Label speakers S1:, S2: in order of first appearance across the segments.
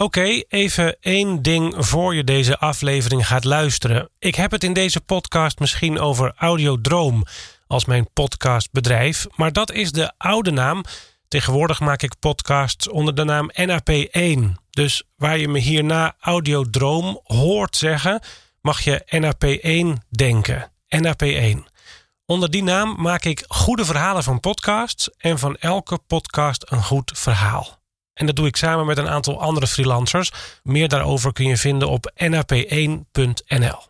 S1: Oké, even één ding voor je deze aflevering gaat luisteren. Ik heb het in deze podcast misschien over Audiodroom als mijn podcastbedrijf, maar dat is de oude naam. Tegenwoordig maak ik podcasts onder de naam NAP1. Dus waar je me hierna Audiodroom hoort zeggen, mag je NAP1 denken. NAP1. Onder die naam maak ik goede verhalen van podcasts en van elke podcast een goed verhaal. En dat doe ik samen met een aantal andere freelancers. Meer daarover kun je vinden op nap1.nl.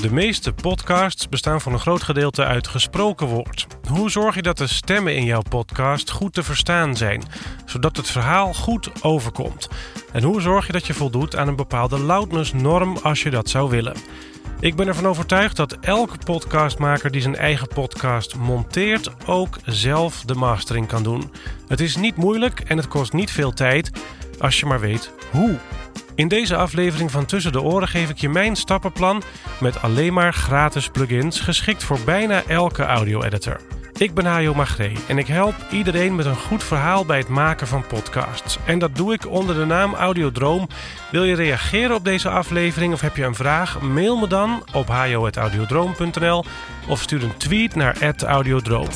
S1: De meeste podcasts bestaan voor een groot gedeelte uit gesproken woord. Hoe zorg je dat de stemmen in jouw podcast goed te verstaan zijn, zodat het verhaal goed overkomt? En hoe zorg je dat je voldoet aan een bepaalde loudness-norm als je dat zou willen? Ik ben ervan overtuigd dat elke podcastmaker die zijn eigen podcast monteert ook zelf de mastering kan doen. Het is niet moeilijk en het kost niet veel tijd als je maar weet hoe. In deze aflevering van Tussen de Oren geef ik je mijn stappenplan met alleen maar gratis plugins geschikt voor bijna elke audio-editor. Ik ben Hajo Magree en ik help iedereen met een goed verhaal bij het maken van podcasts. En dat doe ik onder de naam Audiodroom. Wil je reageren op deze aflevering of heb je een vraag? Mail me dan op hajo.audiodroom.nl of stuur een tweet naar @audiodroom.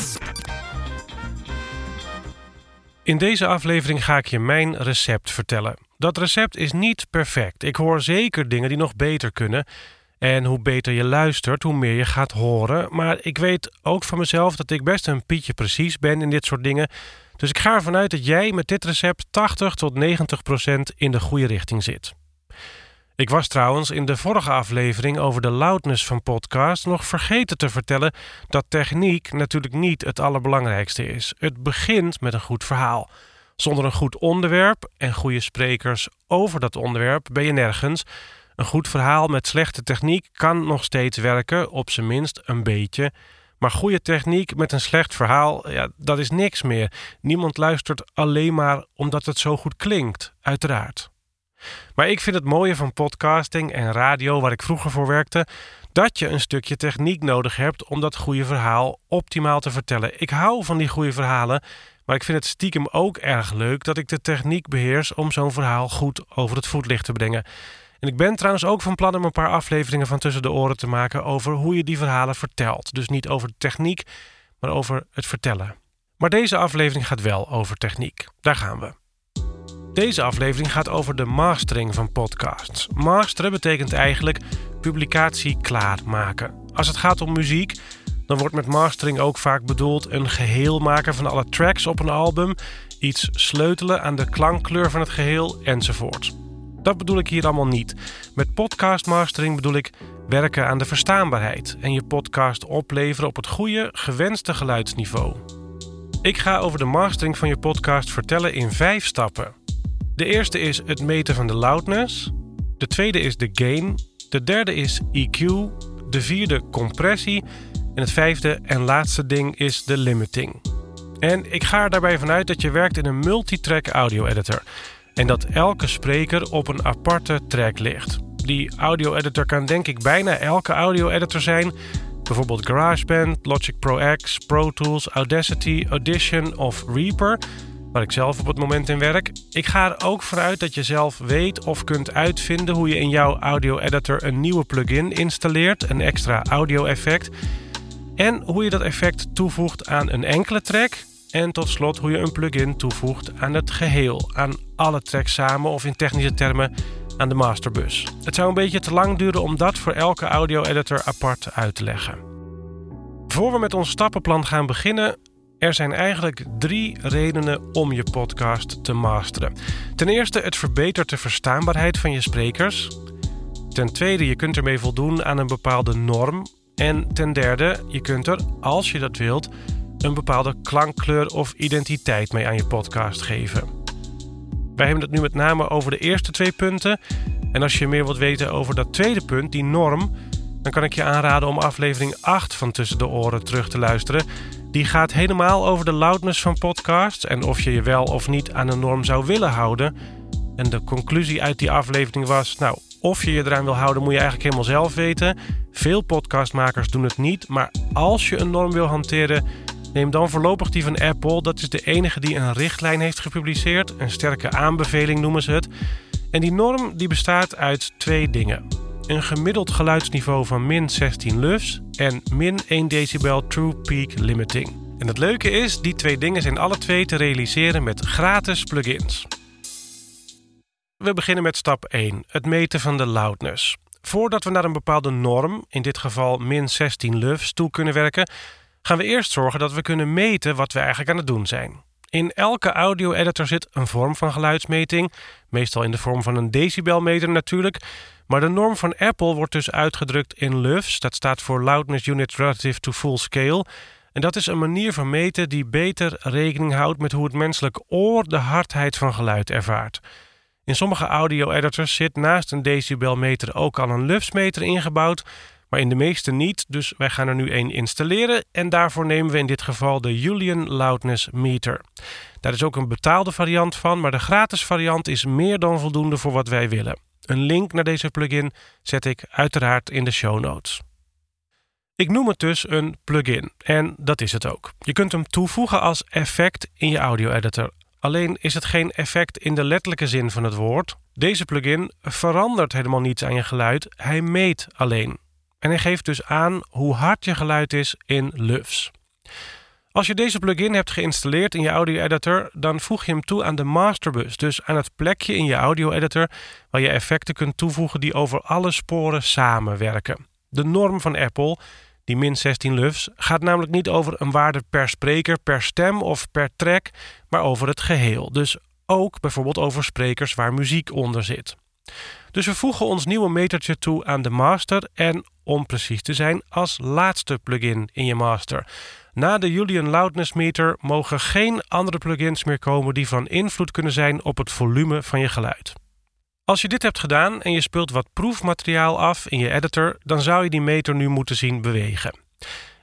S1: In deze aflevering ga ik je mijn recept vertellen. Dat recept is niet perfect. Ik hoor zeker dingen die nog beter kunnen. En hoe beter je luistert, hoe meer je gaat horen. Maar ik weet ook van mezelf dat ik best een pietje precies ben in dit soort dingen. Dus ik ga ervan uit dat jij met dit recept 80 tot 90 procent in de goede richting zit. Ik was trouwens in de vorige aflevering over de loudness van podcasts nog vergeten te vertellen dat techniek natuurlijk niet het allerbelangrijkste is. Het begint met een goed verhaal. Zonder een goed onderwerp en goede sprekers over dat onderwerp ben je nergens. Een goed verhaal met slechte techniek kan nog steeds werken, op zijn minst een beetje. Maar goede techniek met een slecht verhaal, ja, dat is niks meer. Niemand luistert alleen maar omdat het zo goed klinkt, uiteraard. Maar ik vind het mooie van podcasting en radio, waar ik vroeger voor werkte, dat je een stukje techniek nodig hebt om dat goede verhaal optimaal te vertellen. Ik hou van die goede verhalen, maar ik vind het stiekem ook erg leuk dat ik de techniek beheers om zo'n verhaal goed over het voetlicht te brengen. En ik ben trouwens ook van plan om een paar afleveringen van Tussen de Oren te maken over hoe je die verhalen vertelt. Dus niet over de techniek, maar over het vertellen. Maar deze aflevering gaat wel over techniek. Daar gaan we. Deze aflevering gaat over de mastering van podcasts. Masteren betekent eigenlijk publicatie klaarmaken. Als het gaat om muziek, dan wordt met mastering ook vaak bedoeld een geheel maken van alle tracks op een album, iets sleutelen aan de klankkleur van het geheel enzovoort. Dat bedoel ik hier allemaal niet. Met podcast mastering bedoel ik werken aan de verstaanbaarheid en je podcast opleveren op het goede, gewenste geluidsniveau. Ik ga over de mastering van je podcast vertellen in vijf stappen. De eerste is het meten van de loudness. De tweede is de gain. De derde is EQ. De vierde compressie. En het vijfde en laatste ding is de limiting. En ik ga er daarbij vanuit dat je werkt in een multitrack audio editor en dat elke spreker op een aparte track ligt. Die audio-editor kan denk ik bijna elke audio-editor zijn. Bijvoorbeeld GarageBand, Logic Pro X, Pro Tools, Audacity, Audition of Reaper, waar ik zelf op het moment in werk. Ik ga er ook vanuit dat je zelf weet of kunt uitvinden hoe je in jouw audio-editor een nieuwe plugin installeert, een extra audio-effect. En hoe je dat effect toevoegt aan een enkele track en tot slot hoe je een plugin toevoegt aan het geheel, aan alle tracks samen of in technische termen aan de masterbus. Het zou een beetje te lang duren om dat voor elke audio-editor apart uit te leggen. Voor we met ons stappenplan gaan beginnen, er zijn eigenlijk drie redenen om je podcast te masteren. Ten eerste, het verbetert de verstaanbaarheid van je sprekers. Ten tweede, je kunt ermee voldoen aan een bepaalde norm. En ten derde, je kunt er, als je dat wilt, een bepaalde klankkleur of identiteit mee aan je podcast geven. Wij hebben het nu met name over de eerste twee punten. En als je meer wilt weten over dat tweede punt, die norm, dan kan ik je aanraden om aflevering 8 van Tussen de Oren terug te luisteren. Die gaat helemaal over de loudness van podcasts en of je je wel of niet aan een norm zou willen houden. En de conclusie uit die aflevering was: nou, of je je eraan wil houden, moet je eigenlijk helemaal zelf weten. Veel podcastmakers doen het niet, maar als je een norm wil hanteren, Neem dan voorlopig die van Apple. Dat is de enige die een richtlijn heeft gepubliceerd. Een sterke aanbeveling noemen ze het. En die norm die bestaat uit twee dingen. Een gemiddeld geluidsniveau van min 16 lufs en min 1 decibel true peak limiting. En het leuke is, die twee dingen zijn alle twee te realiseren met gratis plugins. We beginnen met stap 1, het meten van de loudness. Voordat we naar een bepaalde norm, in dit geval min 16 lufs, toe kunnen werken, gaan we eerst zorgen dat we kunnen meten wat we eigenlijk aan het doen zijn. In elke audio-editor zit een vorm van geluidsmeting, meestal in de vorm van een decibelmeter natuurlijk. Maar de norm van Apple wordt dus uitgedrukt in LUFS, dat staat voor Loudness Unit Relative to Full Scale. En dat is een manier van meten die beter rekening houdt met hoe het menselijk oor de hardheid van geluid ervaart. In sommige audio-editors zit naast een decibelmeter ook al een LUFS-meter ingebouwd, maar in de meeste niet, dus wij gaan er nu één installeren en daarvoor nemen we in dit geval de Julian Loudness Meter. Daar is ook een betaalde variant van, maar de gratis variant is meer dan voldoende voor wat wij willen. Een link naar deze plugin zet ik uiteraard in de show notes. Ik noem het dus een plugin en dat is het ook. Je kunt hem toevoegen als effect in je audio editor. Alleen is het geen effect in de letterlijke zin van het woord. Deze plugin verandert helemaal niets aan je geluid, hij meet alleen. En hij geeft dus aan hoe hard je geluid is in LUFS. Als je deze plugin hebt geïnstalleerd in je audio editor, dan voeg je hem toe aan de masterbus, dus aan het plekje in je audio editor waar je effecten kunt toevoegen die over alle sporen samenwerken. De norm van Apple, die min 16 LUFS, gaat namelijk niet over een waarde per spreker, per stem of per track, maar over het geheel. Dus ook bijvoorbeeld over sprekers waar muziek onder zit. Dus we voegen ons nieuwe metertje toe aan de master en om precies te zijn als laatste plugin in je master. Na de Julian Loudness Meter mogen geen andere plugins meer komen die van invloed kunnen zijn op het volume van je geluid. Als je dit hebt gedaan en je speelt wat proefmateriaal af in je editor, dan zou je die meter nu moeten zien bewegen.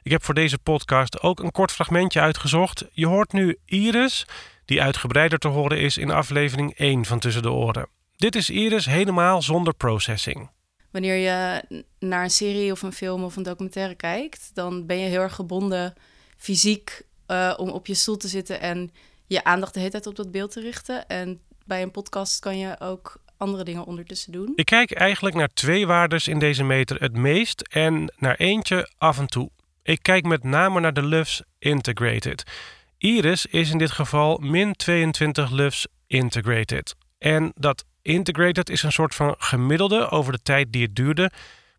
S1: Ik heb voor deze podcast ook een kort fragmentje uitgezocht. Je hoort nu Iris, die uitgebreider te horen is in aflevering 1 van Tussen de Oren. Dit is Iris helemaal zonder processing.
S2: Wanneer je naar een serie of een film of een documentaire kijkt, dan ben je heel erg gebonden fysiek uh, om op je stoel te zitten en je aandacht de hele tijd op dat beeld te richten. En bij een podcast kan je ook andere dingen ondertussen doen.
S1: Ik kijk eigenlijk naar twee waardes in deze meter het meest en naar eentje af en toe. Ik kijk met name naar de LUFS Integrated. Iris is in dit geval min 22 LUFS Integrated. En dat Integrated is een soort van gemiddelde over de tijd die het duurde.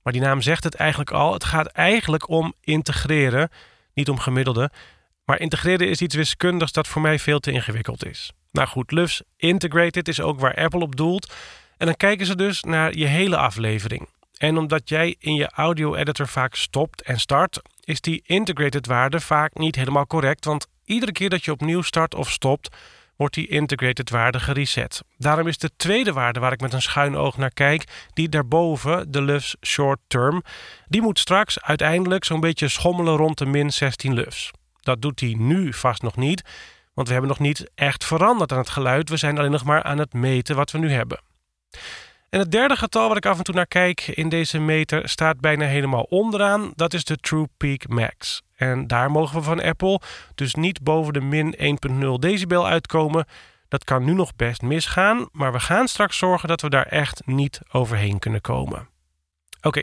S1: Maar die naam zegt het eigenlijk al. Het gaat eigenlijk om integreren, niet om gemiddelde. Maar integreren is iets wiskundigs dat voor mij veel te ingewikkeld is. Nou goed, LUFS Integrated is ook waar Apple op doelt. En dan kijken ze dus naar je hele aflevering. En omdat jij in je audio editor vaak stopt en start, is die integrated waarde vaak niet helemaal correct. Want iedere keer dat je opnieuw start of stopt, wordt die integrated waarde gereset. Daarom is de tweede waarde waar ik met een schuin oog naar kijk, die daarboven, de LUFS short term, die moet straks uiteindelijk zo'n beetje schommelen rond de min 16 LUFS. Dat doet hij nu vast nog niet, want we hebben nog niet echt veranderd aan het geluid. We zijn alleen nog maar aan het meten wat we nu hebben. En het derde getal waar ik af en toe naar kijk in deze meter staat bijna helemaal onderaan. Dat is de True Peak Max. En daar mogen we van Apple dus niet boven de min 1.0 decibel uitkomen. Dat kan nu nog best misgaan, maar we gaan straks zorgen dat we daar echt niet overheen kunnen komen. Oké,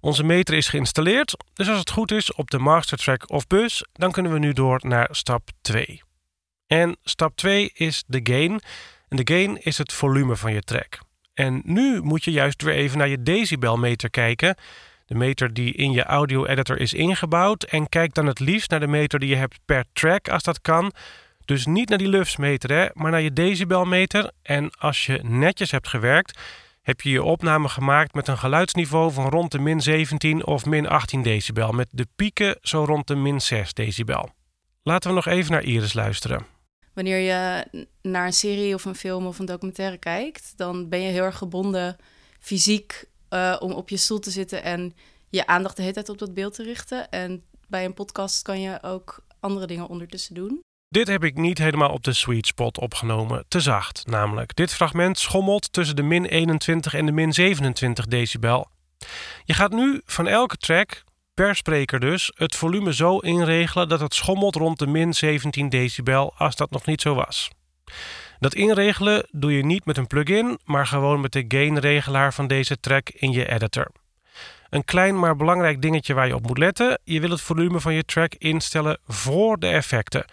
S1: onze meter is geïnstalleerd, dus als het goed is op de master track of bus, dan kunnen we nu door naar stap 2. En stap 2 is de gain. En de gain is het volume van je track. En nu moet je juist weer even naar je decibelmeter kijken. De meter die in je audio editor is ingebouwd. En kijk dan het liefst naar de meter die je hebt per track als dat kan. Dus niet naar die lufsmeter, hè, maar naar je decibelmeter. En als je netjes hebt gewerkt, heb je je opname gemaakt met een geluidsniveau van rond de min 17 of min 18 decibel. Met de pieken zo rond de min 6 decibel. Laten we nog even naar Iris luisteren.
S2: Wanneer je naar een serie of een film of een documentaire kijkt, dan ben je heel erg gebonden fysiek uh, om op je stoel te zitten en je aandacht de hele tijd op dat beeld te richten. En bij een podcast kan je ook andere dingen ondertussen doen.
S1: Dit heb ik niet helemaal op de sweet spot opgenomen. Te zacht namelijk. Dit fragment schommelt tussen de min 21 en de min 27 decibel. Je gaat nu van elke track per spreker dus, het volume zo inregelen dat het schommelt rond de min 17 decibel als dat nog niet zo was. Dat inregelen doe je niet met een plugin, maar gewoon met de gainregelaar van deze track in je editor. Een klein maar belangrijk dingetje waar je op moet letten: je wil het volume van je track instellen voor de effecten.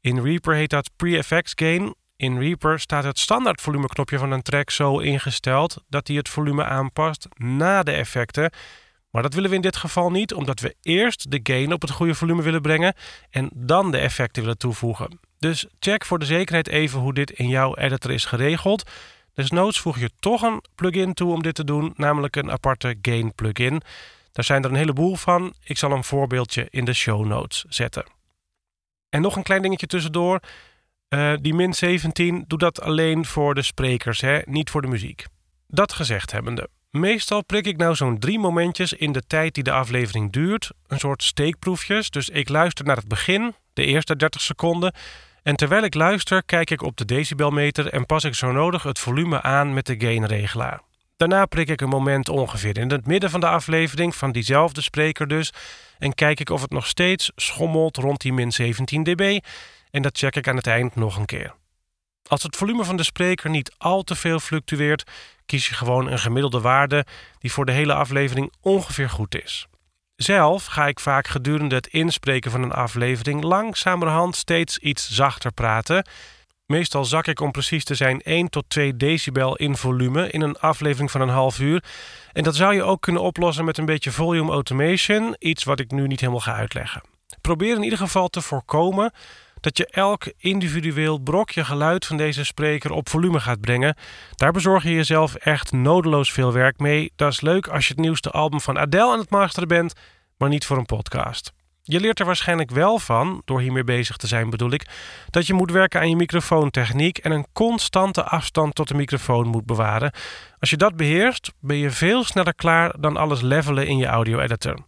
S1: In Reaper heet dat pre-effects gain. In Reaper staat het standaard volumeknopje van een track zo ingesteld dat hij het volume aanpast na de effecten. Maar dat willen we in dit geval niet, omdat we eerst de gain op het goede volume willen brengen en dan de effecten willen toevoegen. Dus check voor de zekerheid even hoe dit in jouw editor is geregeld. Desnoods voeg je toch een plugin toe om dit te doen, namelijk een aparte gain plugin. Daar zijn er een heleboel van. Ik zal een voorbeeldje in de show notes zetten. En nog een klein dingetje tussendoor. Uh, die min 17, doe dat alleen voor de sprekers, hè? niet voor de muziek. Dat gezegd hebbende. Meestal prik ik nou zo'n drie momentjes in de tijd die de aflevering duurt. Een soort steekproefjes. Dus ik luister naar het begin, de eerste 30 seconden. En terwijl ik luister, kijk ik op de decibelmeter en pas ik zo nodig het volume aan met de gainregelaar. Daarna prik ik een moment ongeveer in het midden van de aflevering van diezelfde spreker dus en kijk ik of het nog steeds schommelt rond die min 17 dB en dat check ik aan het eind nog een keer. Als het volume van de spreker niet al te veel fluctueert, kies je gewoon een gemiddelde waarde die voor de hele aflevering ongeveer goed is. Zelf ga ik vaak gedurende het inspreken van een aflevering langzamerhand steeds iets zachter praten. Meestal zak ik om precies te zijn 1 tot 2 decibel in volume in een aflevering van een half uur. En dat zou je ook kunnen oplossen met een beetje volume automation, iets wat ik nu niet helemaal ga uitleggen. Probeer in ieder geval te voorkomen dat je elk individueel brokje geluid van deze spreker op volume gaat brengen. Daar bezorg je jezelf echt nodeloos veel werk mee. Dat is leuk als je het nieuwste album van Adele aan het masteren bent, maar niet voor een podcast. Je leert er waarschijnlijk wel van, door hiermee bezig te zijn bedoel ik, dat je moet werken aan je microfoontechniek en een constante afstand tot de microfoon moet bewaren. Als je dat beheerst, ben je veel sneller klaar dan alles levelen in je audio-editor.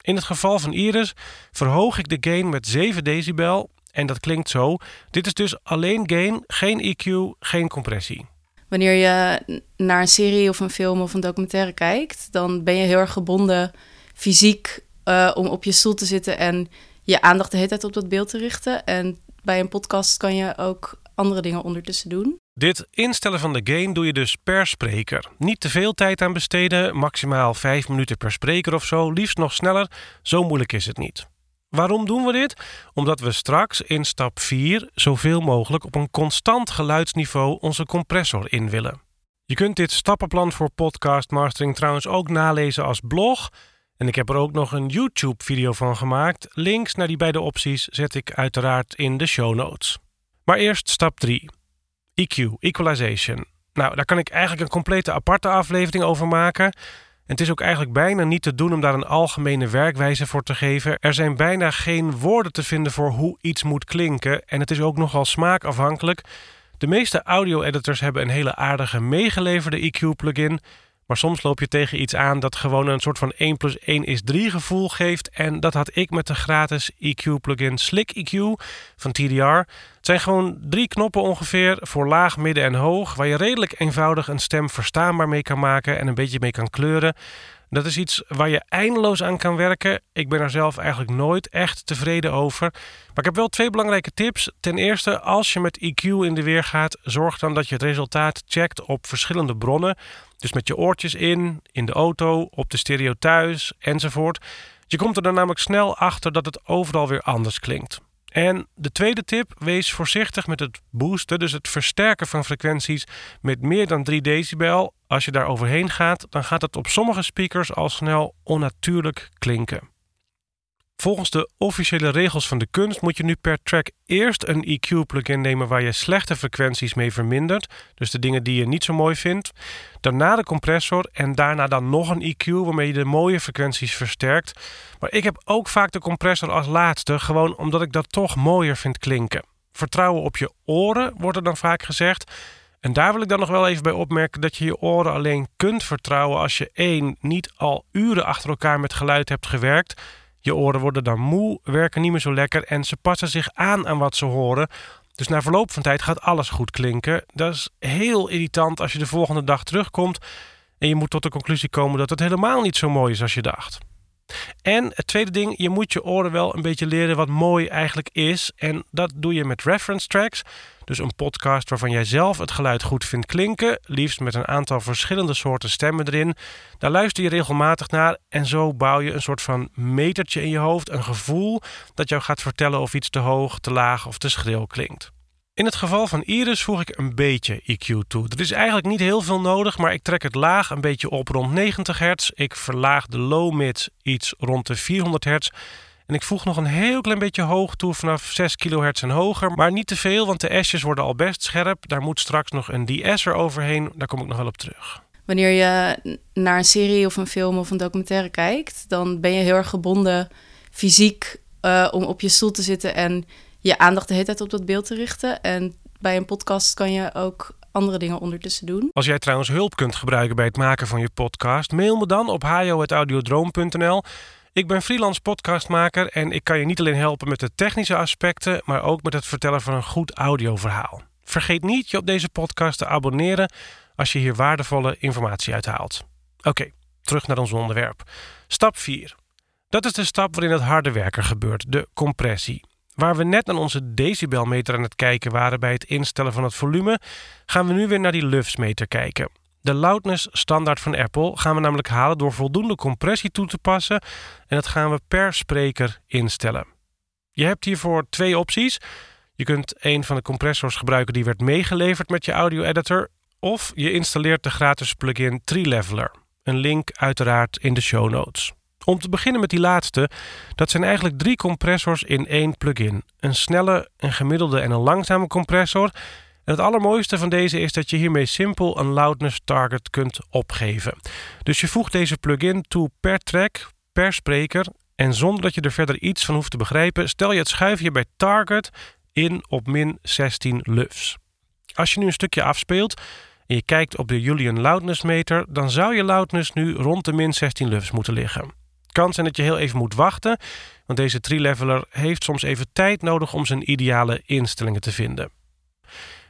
S1: In het geval van Iris verhoog ik de gain met 7 decibel en dat klinkt zo. Dit is dus alleen gain, geen EQ, geen compressie.
S2: Wanneer je naar een serie of een film of een documentaire kijkt, dan ben je heel erg gebonden fysiek uh, om op je stoel te zitten en je aandacht de hele tijd op dat beeld te richten. En bij een podcast kan je ook andere dingen ondertussen doen.
S1: Dit instellen van de gain doe je dus per spreker. Niet te veel tijd aan besteden, maximaal 5 minuten per spreker of zo, liefst nog sneller. Zo moeilijk is het niet. Waarom doen we dit? Omdat we straks in stap 4 zoveel mogelijk op een constant geluidsniveau onze compressor in willen. Je kunt dit stappenplan voor podcast mastering trouwens ook nalezen als blog. En ik heb er ook nog een YouTube-video van gemaakt. Links naar die beide opties zet ik uiteraard in de show notes. Maar eerst stap 3. EQ, equalization. Nou, daar kan ik eigenlijk een complete aparte aflevering over maken het is ook eigenlijk bijna niet te doen om daar een algemene werkwijze voor te geven. Er zijn bijna geen woorden te vinden voor hoe iets moet klinken en het is ook nogal smaakafhankelijk. De meeste audio-editors hebben een hele aardige meegeleverde EQ-plugin, maar soms loop je tegen iets aan dat gewoon een soort van 1 plus 1 is 3 gevoel geeft. En dat had ik met de gratis EQ-plugin Slick EQ van TDR. Het zijn gewoon drie knoppen ongeveer voor laag, midden en hoog, waar je redelijk eenvoudig een stem verstaanbaar mee kan maken en een beetje mee kan kleuren. Dat is iets waar je eindeloos aan kan werken. Ik ben er zelf eigenlijk nooit echt tevreden over. Maar ik heb wel twee belangrijke tips. Ten eerste, als je met EQ in de weer gaat, zorg dan dat je het resultaat checkt op verschillende bronnen. Dus met je oortjes in, in de auto, op de stereo thuis enzovoort. Je komt er dan namelijk snel achter dat het overal weer anders klinkt. En de tweede tip, wees voorzichtig met het boosten, dus het versterken van frequenties met meer dan 3 decibel. Als je daar overheen gaat, dan gaat het op sommige speakers al snel onnatuurlijk klinken. Volgens de officiële regels van de kunst moet je nu per track eerst een EQ-plugin nemen waar je slechte frequenties mee vermindert, dus de dingen die je niet zo mooi vindt. Daarna de compressor en daarna dan nog een EQ waarmee je de mooie frequenties versterkt. Maar ik heb ook vaak de compressor als laatste, gewoon omdat ik dat toch mooier vind klinken. Vertrouwen op je oren wordt er dan vaak gezegd. En daar wil ik dan nog wel even bij opmerken dat je je oren alleen kunt vertrouwen als je één niet al uren achter elkaar met geluid hebt gewerkt je oren worden dan moe, werken niet meer zo lekker en ze passen zich aan aan wat ze horen. Dus na verloop van tijd gaat alles goed klinken. Dat is heel irritant als je de volgende dag terugkomt en je moet tot de conclusie komen dat het helemaal niet zo mooi is als je dacht. En het tweede ding, je moet je oren wel een beetje leren wat mooi eigenlijk is. En dat doe je met reference tracks. Dus een podcast waarvan jij zelf het geluid goed vindt klinken, liefst met een aantal verschillende soorten stemmen erin. Daar luister je regelmatig naar en zo bouw je een soort van metertje in je hoofd, een gevoel dat jou gaat vertellen of iets te hoog, te laag of te schril klinkt. In het geval van Iris voeg ik een beetje EQ toe. Er is eigenlijk niet heel veel nodig, maar ik trek het laag een beetje op rond 90 hertz. Ik verlaag de low mid iets rond de 400 hertz. En ik voeg nog een heel klein beetje hoog toe vanaf 6 kHz en hoger. Maar niet te veel, want de S's worden al best scherp. Daar moet straks nog een de-esser overheen. Daar kom ik nog wel op terug.
S2: Wanneer je naar een serie of een film of een documentaire kijkt, dan ben je heel erg gebonden fysiek uh, om op je stoel te zitten en je aandacht de hele tijd op dat beeld te richten. En bij een podcast kan je ook andere dingen ondertussen doen.
S1: Als jij trouwens hulp kunt gebruiken bij het maken van je podcast, mail me dan op hajo.audiodroom.nl. Ik ben freelance podcastmaker en ik kan je niet alleen helpen met de technische aspecten, maar ook met het vertellen van een goed audioverhaal. Vergeet niet je op deze podcast te abonneren als je hier waardevolle informatie uithaalt. Oké, terug naar ons onderwerp. Stap 4. Dat is de stap waarin het harde werken gebeurt, de compressie. Waar we net naar onze decibelmeter aan het kijken waren bij het instellen van het volume, gaan we nu weer naar die lufsmeter kijken. De loudness standaard van Apple gaan we namelijk halen door voldoende compressie toe te passen en dat gaan we per spreker instellen. Je hebt hiervoor twee opties. Je kunt een van de compressors gebruiken die werd meegeleverd met je audio editor of je installeert de gratis plugin Tree Leveler. Een link uiteraard in de show notes. Om te beginnen met die laatste, dat zijn eigenlijk drie compressors in één plugin. Een snelle, een gemiddelde en een langzame compressor. En het allermooiste van deze is dat je hiermee simpel een loudness target kunt opgeven. Dus je voegt deze plugin toe per track, per spreker en zonder dat je er verder iets van hoeft te begrijpen, stel je het schuifje bij target in op min 16 lufs. Als je nu een stukje afspeelt en je kijkt op de Julian loudness meter, dan zou je loudness nu rond de min 16 lufs moeten liggen kan zijn dat je heel even moet wachten, want deze tree-leveler heeft soms even tijd nodig om zijn ideale instellingen te vinden.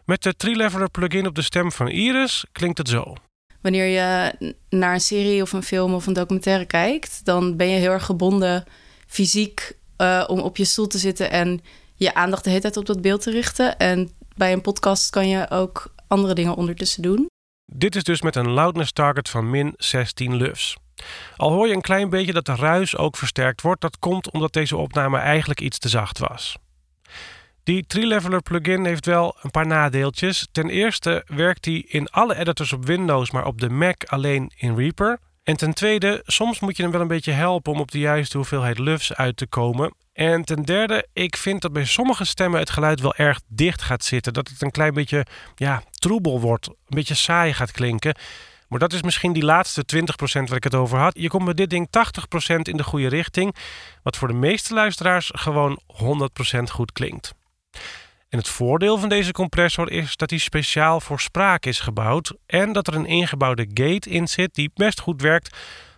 S1: Met de tree-leveler plugin op de stem van Iris klinkt het zo.
S2: Wanneer je naar een serie of een film of een documentaire kijkt, dan ben je heel erg gebonden fysiek uh, om op je stoel te zitten en je aandacht de hele tijd op dat beeld te richten. En bij een podcast kan je ook andere dingen ondertussen doen.
S1: Dit is dus met een loudness target van min 16 lufs. Al hoor je een klein beetje dat de ruis ook versterkt wordt, dat komt omdat deze opname eigenlijk iets te zacht was. Die Tree-Leveler plugin heeft wel een paar nadeeltjes. Ten eerste werkt hij in alle editors op Windows, maar op de Mac alleen in Reaper. En ten tweede, soms moet je hem wel een beetje helpen om op de juiste hoeveelheid lufs uit te komen. En ten derde, ik vind dat bij sommige stemmen het geluid wel erg dicht gaat zitten. Dat het een klein beetje ja, troebel wordt, een beetje saai gaat klinken. Maar dat is misschien die laatste 20% waar ik het over had. Je komt met dit ding 80% in de goede richting. Wat voor de meeste luisteraars gewoon 100% goed klinkt. En het voordeel van deze compressor is dat hij speciaal voor spraak is gebouwd. En dat er een ingebouwde gate in zit die best goed werkt.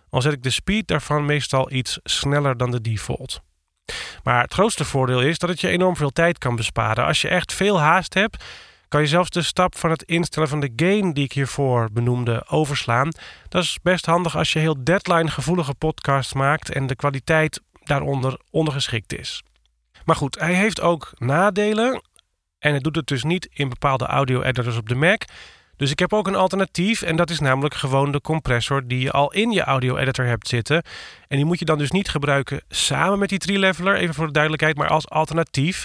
S1: Al zet ik de speed daarvan meestal iets sneller dan de default. Maar het grootste voordeel is dat het je enorm veel tijd kan besparen. Als je echt veel haast hebt kan je zelfs de stap van het instellen van de gain die ik hiervoor benoemde overslaan. Dat is best handig als je heel deadline-gevoelige podcasts maakt en de kwaliteit daaronder ondergeschikt is. Maar goed, hij heeft ook nadelen en het doet het dus niet in bepaalde audio-editors op de Mac. Dus ik heb ook een alternatief en dat is namelijk gewoon de compressor die je al in je audio-editor hebt zitten. En die moet je dan dus niet gebruiken samen met die tree leveler, even voor de duidelijkheid, maar als alternatief.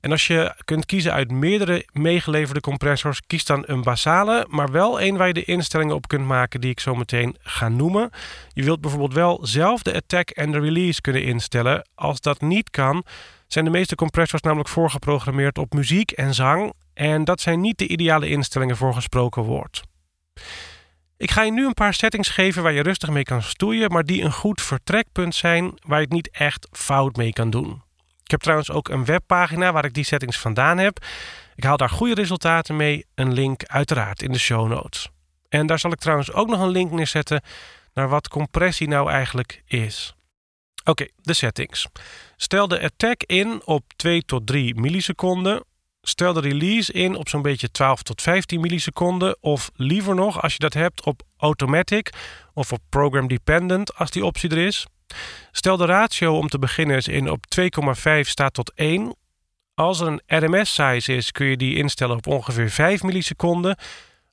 S1: En als je kunt kiezen uit meerdere meegeleverde compressors, kies dan een basale, maar wel een waar je de instellingen op kunt maken die ik zo meteen ga noemen. Je wilt bijvoorbeeld wel zelf de attack en de release kunnen instellen. Als dat niet kan, zijn de meeste compressors namelijk voorgeprogrammeerd op muziek en zang. En dat zijn niet de ideale instellingen voor gesproken woord. Ik ga je nu een paar settings geven waar je rustig mee kan stoeien, maar die een goed vertrekpunt zijn waar je het niet echt fout mee kan doen. Ik heb trouwens ook een webpagina waar ik die settings vandaan heb. Ik haal daar goede resultaten mee. Een link uiteraard in de show notes. En daar zal ik trouwens ook nog een link neerzetten naar wat compressie nou eigenlijk is. Oké, de settings. Stel de attack in op 2 tot 3 milliseconden. Stel de release in op zo'n beetje 12 tot 15 milliseconden. Of liever nog, als je dat hebt, op automatic of op program dependent als die optie er is. Stel de ratio om te beginnen in op 2,5 staat tot 1. Als er een RMS-size is, kun je die instellen op ongeveer 5 milliseconden.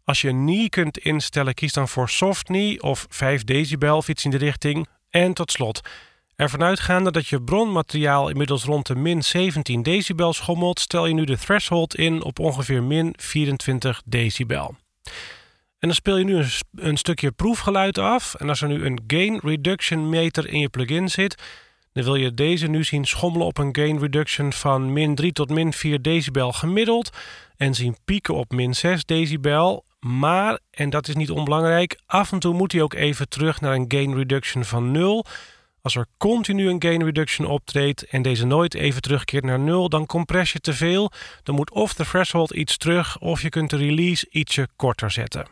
S1: Als je een knee kunt instellen, kies dan voor soft knee of 5 decibel of iets in de richting. En tot slot, ervan uitgaande dat je bronmateriaal inmiddels rond de min 17 decibel schommelt, stel je nu de threshold in op ongeveer min 24 decibel. En dan speel je nu een, een, stukje proefgeluid af. En als er nu een gain reduction meter in je plugin zit, dan wil je deze nu zien schommelen op een gain reduction van min 3 tot min 4 decibel gemiddeld. En zien pieken op min 6 decibel. Maar, en dat is niet onbelangrijk, af en toe moet hij ook even terug naar een gain reduction van 0. Als er continu een gain reduction optreedt en deze nooit even terugkeert naar 0, dan compress je te veel. Dan moet of de threshold iets terug of je kunt de release ietsje korter zetten.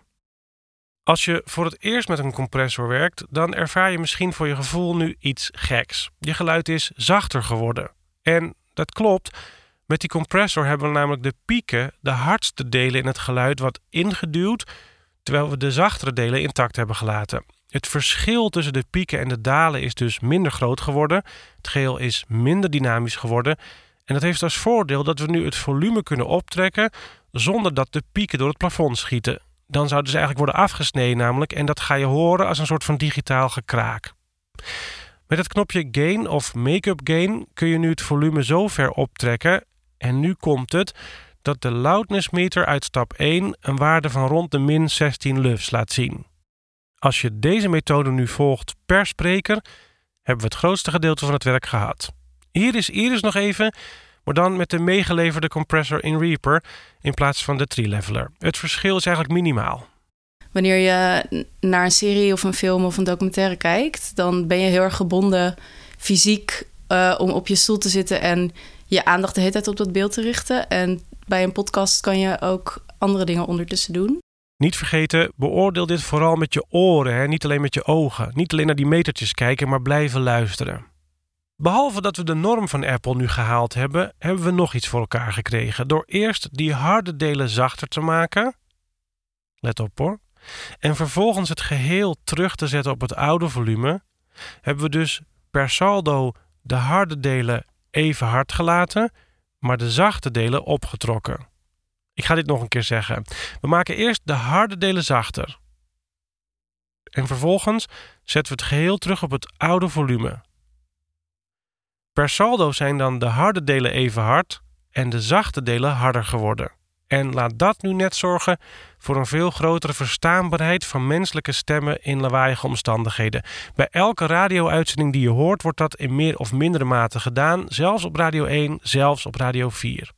S1: Als je voor het eerst met een compressor werkt, dan ervaar je misschien voor je gevoel nu iets geks. Je geluid is zachter geworden. En dat klopt. Met die compressor hebben we namelijk de pieken, de hardste delen in het geluid, wat ingeduwd, terwijl we de zachtere delen intact hebben gelaten. Het verschil tussen de pieken en de dalen is dus minder groot geworden. Het geheel is minder dynamisch geworden. En dat heeft als voordeel dat we nu het volume kunnen optrekken zonder dat de pieken door het plafond schieten dan zouden ze eigenlijk worden afgesneden namelijk. En dat ga je horen als een soort van digitaal gekraak. Met het knopje Gain of Make-up Gain kun je nu het volume zo ver optrekken. En nu komt het dat de loudness meter uit stap 1 een waarde van rond de min 16 lufs laat zien. Als je deze methode nu volgt per spreker, hebben we het grootste gedeelte van het werk gehad. Hier is Iris nog even maar dan met de meegeleverde compressor in Reaper in plaats van de tree-leveler. Het verschil is eigenlijk minimaal.
S2: Wanneer je naar een serie of een film of een documentaire kijkt, dan ben je heel erg gebonden fysiek uh, om op je stoel te zitten en je aandacht de hele tijd op dat beeld te richten. En bij een podcast kan je ook andere dingen ondertussen doen.
S1: Niet vergeten, beoordeel dit vooral met je oren, hè? niet alleen met je ogen. Niet alleen naar die metertjes kijken, maar blijven luisteren. Behalve dat we de norm van Apple nu gehaald hebben, hebben we nog iets voor elkaar gekregen. Door eerst die harde delen zachter te maken. Let op hoor. En vervolgens het geheel terug te zetten op het oude volume, hebben we dus per saldo de harde delen even hard gelaten, maar de zachte delen opgetrokken. Ik ga dit nog een keer zeggen. We maken eerst de harde delen zachter. En vervolgens zetten we het geheel terug op het oude volume. Per saldo zijn dan de harde delen even hard en de zachte delen harder geworden. En laat dat nu net zorgen voor een veel grotere verstaanbaarheid van menselijke stemmen in lawaaiige omstandigheden. Bij elke radio-uitzending die je hoort, wordt dat in meer of mindere mate gedaan, zelfs op Radio 1, zelfs op Radio 4.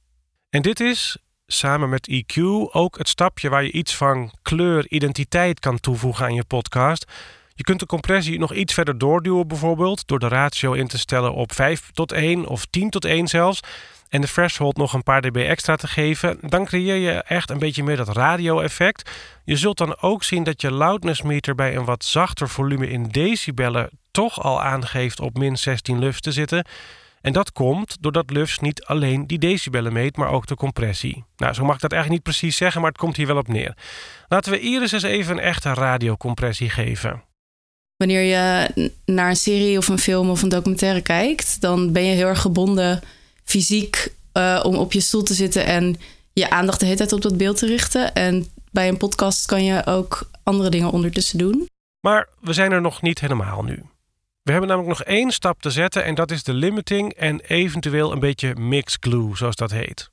S1: En dit is, samen met EQ, ook het stapje waar je iets van kleur, identiteit kan toevoegen aan je podcast je kunt de compressie nog iets verder doorduwen, bijvoorbeeld door de ratio in te stellen op 5 tot 1 of 10 tot 1 zelfs. En de threshold nog een paar dB extra te geven. Dan creëer je echt een beetje meer dat radio-effect. Je zult dan ook zien dat je loudness meter bij een wat zachter volume in decibellen toch al aangeeft op min 16 lufs te zitten. En dat komt doordat lufs niet alleen die decibellen meet, maar ook de compressie. Nou, zo mag ik dat eigenlijk niet precies zeggen, maar het komt hier wel op neer. Laten we Iris eens even een echte radiocompressie geven.
S2: Wanneer je naar een serie of een film of een documentaire kijkt, dan ben je heel erg gebonden fysiek uh, om op je stoel te zitten en je aandacht de hele tijd op dat beeld te richten. En bij een podcast kan je ook andere dingen ondertussen doen.
S1: Maar we zijn er nog niet helemaal nu. We hebben namelijk nog één stap te zetten en dat is de limiting en eventueel een beetje mix glue, zoals dat heet.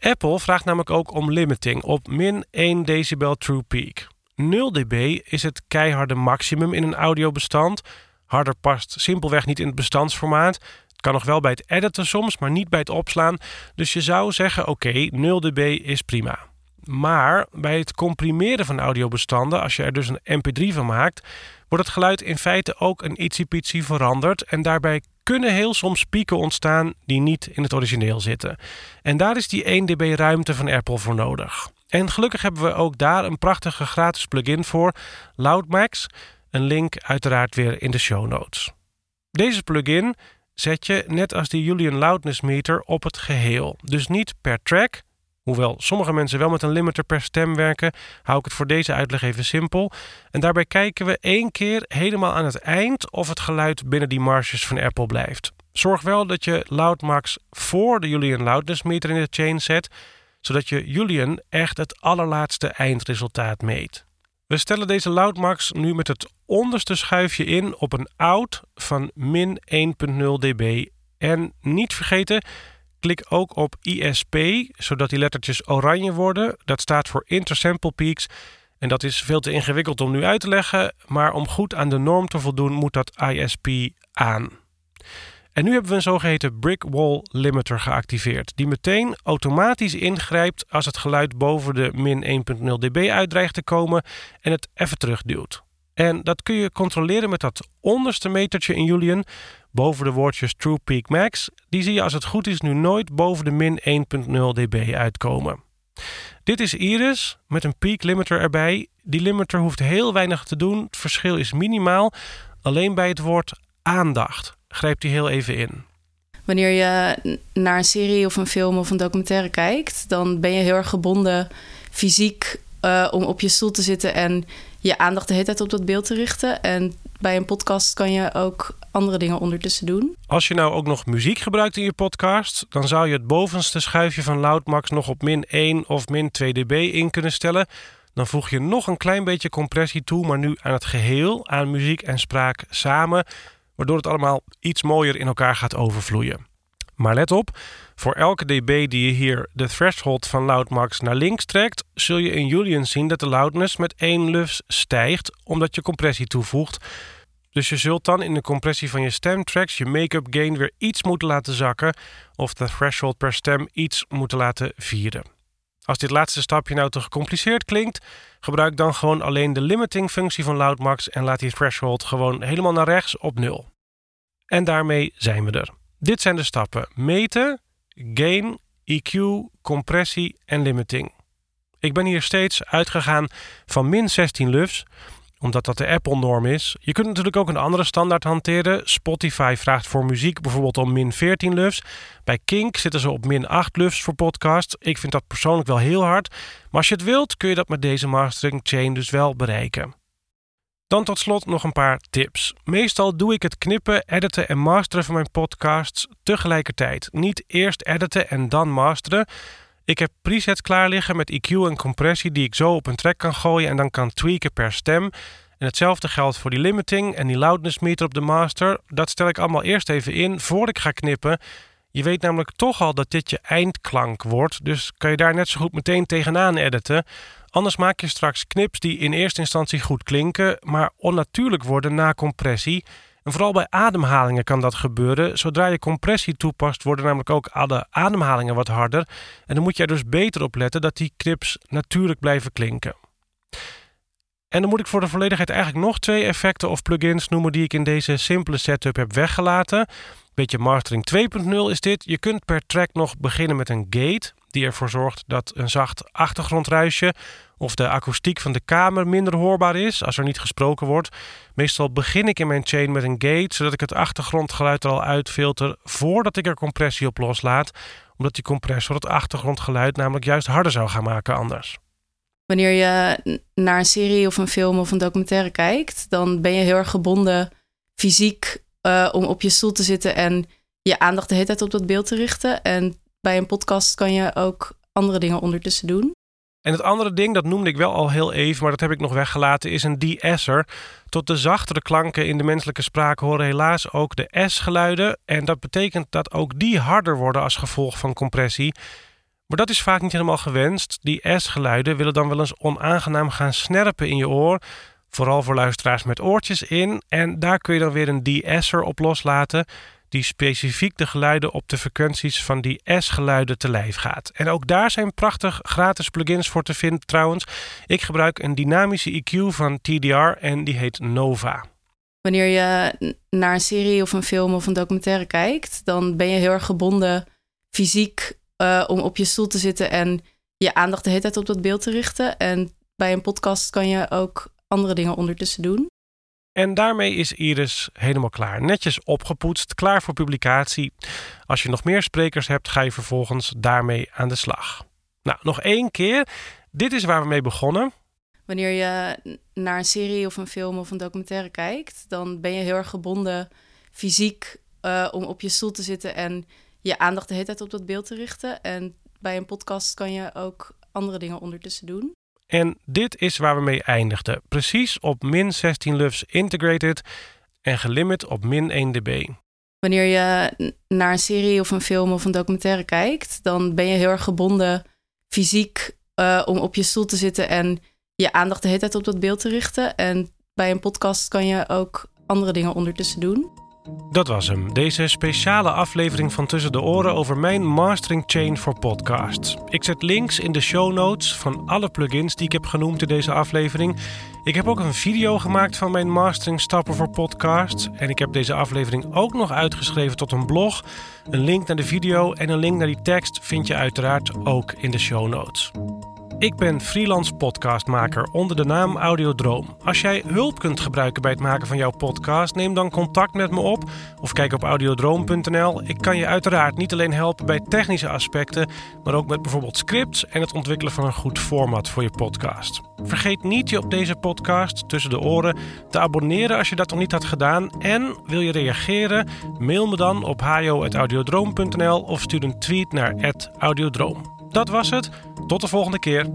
S1: Apple vraagt namelijk ook om limiting op min 1 decibel true peak. 0 dB is het keiharde maximum in een audiobestand. Harder past simpelweg niet in het bestandsformaat. Het kan nog wel bij het editen soms, maar niet bij het opslaan. Dus je zou zeggen: oké, 0 dB is prima. Maar bij het comprimeren van audiobestanden, als je er dus een MP3 van maakt, wordt het geluid in feite ook een ietsiepietsie veranderd. En daarbij kunnen heel soms pieken ontstaan die niet in het origineel zitten. En daar is die 1 dB ruimte van Apple voor nodig. En gelukkig hebben we ook daar een prachtige gratis plugin voor, Loudmax. Een link uiteraard weer in de show notes. Deze plugin zet je, net als die Julian Loudness Meter, op het geheel. Dus niet per track, Hoewel sommige mensen wel met een limiter per stem werken, hou ik het voor deze uitleg even simpel. En daarbij kijken we één keer helemaal aan het eind of het geluid binnen die marges van Apple blijft. Zorg wel dat je Loudmax voor de Julian Loudness meter in de chain zet, zodat je Julian echt het allerlaatste eindresultaat meet. We stellen deze Loudmax nu met het onderste schuifje in op een out van min 1.0 dB. En niet vergeten, klik ook op ISP, zodat die lettertjes oranje worden. Dat staat voor Intersample Peaks. En dat is veel te ingewikkeld om nu uit te leggen, maar om goed aan de norm te voldoen moet dat ISP aan. En nu hebben we een zogeheten brick wall limiter geactiveerd, die meteen automatisch ingrijpt als het geluid boven de min 1.0 dB uitdreigt te komen en het even terugduwt. En dat kun je controleren met dat onderste metertje in Julian, boven de woordjes True Peak Max. Die zie je als het goed is nu nooit boven de min 1.0 dB uitkomen. Dit is Iris met een peak limiter erbij. Die limiter hoeft heel weinig te doen. Het verschil is minimaal. Alleen bij het woord aandacht grijpt hij heel even in.
S2: Wanneer je naar een serie of een film of een documentaire kijkt, dan ben je heel erg gebonden fysiek uh, om op je stoel te zitten en je aandacht de hele tijd op dat beeld te richten. En bij een podcast kan je ook andere dingen ondertussen doen.
S1: Als je nou ook nog muziek gebruikt in je podcast, dan zou je het bovenste schuifje van Loudmax nog op min 1 of min 2 dB in kunnen stellen. Dan voeg je nog een klein beetje compressie toe, maar nu aan het geheel, aan muziek en spraak samen, waardoor het allemaal iets mooier in elkaar gaat overvloeien. Maar let op, voor elke dB die je hier de threshold van Loudmax naar links trekt, zul je in Julian zien dat de loudness met 1 lufs stijgt, omdat je compressie toevoegt. Dus je zult dan in de compressie van je stemtracks je make-up gain weer iets moeten laten zakken of de threshold per stem iets moeten laten vieren. Als dit laatste stapje nou te gecompliceerd klinkt, gebruik dan gewoon alleen de limiting functie van Loudmax en laat die threshold gewoon helemaal naar rechts op 0. En daarmee zijn we er. Dit zijn de stappen: meten, gain, EQ, compressie en limiting. Ik ben hier steeds uitgegaan van min 16 lufs, omdat dat de Apple-norm is. Je kunt natuurlijk ook een andere standaard hanteren. Spotify vraagt voor muziek bijvoorbeeld om min 14 lufs. Bij Kink zitten ze op min 8 lufs voor podcast. Ik vind dat persoonlijk wel heel hard. Maar als je het wilt, kun je dat met deze mastering chain dus wel bereiken. Dan tot slot nog een paar tips. Meestal doe ik het knippen, editen en masteren van mijn podcasts tegelijkertijd. Niet eerst editen en dan masteren. Ik heb presets klaar liggen met EQ en compressie die ik zo op een track kan gooien en dan kan tweaken per stem. En hetzelfde geldt voor die limiting en die loudness meter op de master. Dat stel ik allemaal eerst even in voor ik ga knippen. Je weet namelijk toch al dat dit je eindklank wordt, dus kan je daar net zo goed meteen tegenaan editen. Anders maak je straks knips die in eerste instantie goed klinken, maar onnatuurlijk worden na compressie. En vooral bij ademhalingen kan dat gebeuren. Zodra je compressie toepast, worden namelijk ook alle ademhalingen wat harder. En dan moet je er dus beter op letten dat die knips natuurlijk blijven klinken. En dan moet ik voor de volledigheid eigenlijk nog twee effecten of plugins noemen die ik in deze simpele setup heb weggelaten. Beetje mastering 2.0 is dit. Je kunt per track nog beginnen met een gate die ervoor zorgt dat een zacht achtergrondruisje of de akoestiek van de kamer minder hoorbaar is als er niet gesproken wordt. Meestal begin ik in mijn chain met een gate, zodat ik het achtergrondgeluid er al uitfilter voordat ik er compressie op loslaat, omdat die compressor het achtergrondgeluid namelijk juist harder zou gaan maken anders.
S2: Wanneer je naar een serie of een film of een documentaire kijkt, dan ben je heel erg gebonden fysiek uh, om op je stoel te zitten en je aandacht de hele tijd op dat beeld te richten. En bij een podcast kan je ook andere dingen ondertussen doen.
S1: En het andere ding, dat noemde ik wel al heel even, maar dat heb ik nog weggelaten, is een de-esser. Tot de zachtere klanken in de menselijke spraak horen helaas ook de S-geluiden. En dat betekent dat ook die harder worden als gevolg van compressie. Maar dat is vaak niet helemaal gewenst. Die S-geluiden willen dan wel eens onaangenaam gaan snerpen in je oor. Vooral voor luisteraars met oortjes in. En daar kun je dan weer een de-esser op loslaten die specifiek de geluiden op de frequenties van die S-geluiden te lijf gaat. En ook daar zijn prachtig gratis plugins voor te vinden trouwens. Ik gebruik een dynamische EQ van TDR en die heet Nova.
S2: Wanneer je naar een serie of een film of een documentaire kijkt, dan ben je heel erg gebonden fysiek uh, om op je stoel te zitten en je aandacht de hele tijd op dat beeld te richten. En bij een podcast kan je ook andere dingen ondertussen doen.
S1: En daarmee is Iris helemaal klaar. Netjes opgepoetst, klaar voor publicatie. Als je nog meer sprekers hebt, ga je vervolgens daarmee aan de slag. Nou, nog één keer. Dit is waar we mee begonnen.
S2: Wanneer je naar een serie of een film of een documentaire kijkt, dan ben je heel erg gebonden fysiek uh, om op je stoel te zitten en je aandacht de hele tijd op dat beeld te richten. En bij een podcast kan je ook andere dingen ondertussen doen.
S1: En dit is waar we mee eindigden. Precies op min 16 LUFS integrated en gelimit op min 1 dB.
S2: Wanneer je naar een serie of een film of een documentaire kijkt, dan ben je heel erg gebonden fysiek uh, om op je stoel te zitten en je aandacht de hele tijd op dat beeld te richten. En bij een podcast kan je ook andere dingen ondertussen doen.
S1: Dat was hem, deze speciale aflevering van Tussen de Oren over mijn mastering chain voor podcasts. Ik zet links in de show notes van alle plugins die ik heb genoemd in deze aflevering. Ik heb ook een video gemaakt van mijn mastering stappen voor podcasts. En ik heb deze aflevering ook nog uitgeschreven tot een blog. Een link naar de video en een link naar die tekst vind je uiteraard ook in de show notes. Ik ben freelance podcastmaker onder de naam Audiodroom. Als jij hulp kunt gebruiken bij het maken van jouw podcast, neem dan contact met me op of kijk op audiodroom.nl. Ik kan je uiteraard niet alleen helpen bij technische aspecten, maar ook met bijvoorbeeld scripts en het ontwikkelen van een goed format voor je podcast. Vergeet niet je op deze podcast tussen de oren te abonneren als je dat nog niet had gedaan. En wil je reageren? Mail me dan op hajo.audiodroom.nl of stuur een tweet naar @audiodroom. Dat was het. Tot de volgende keer.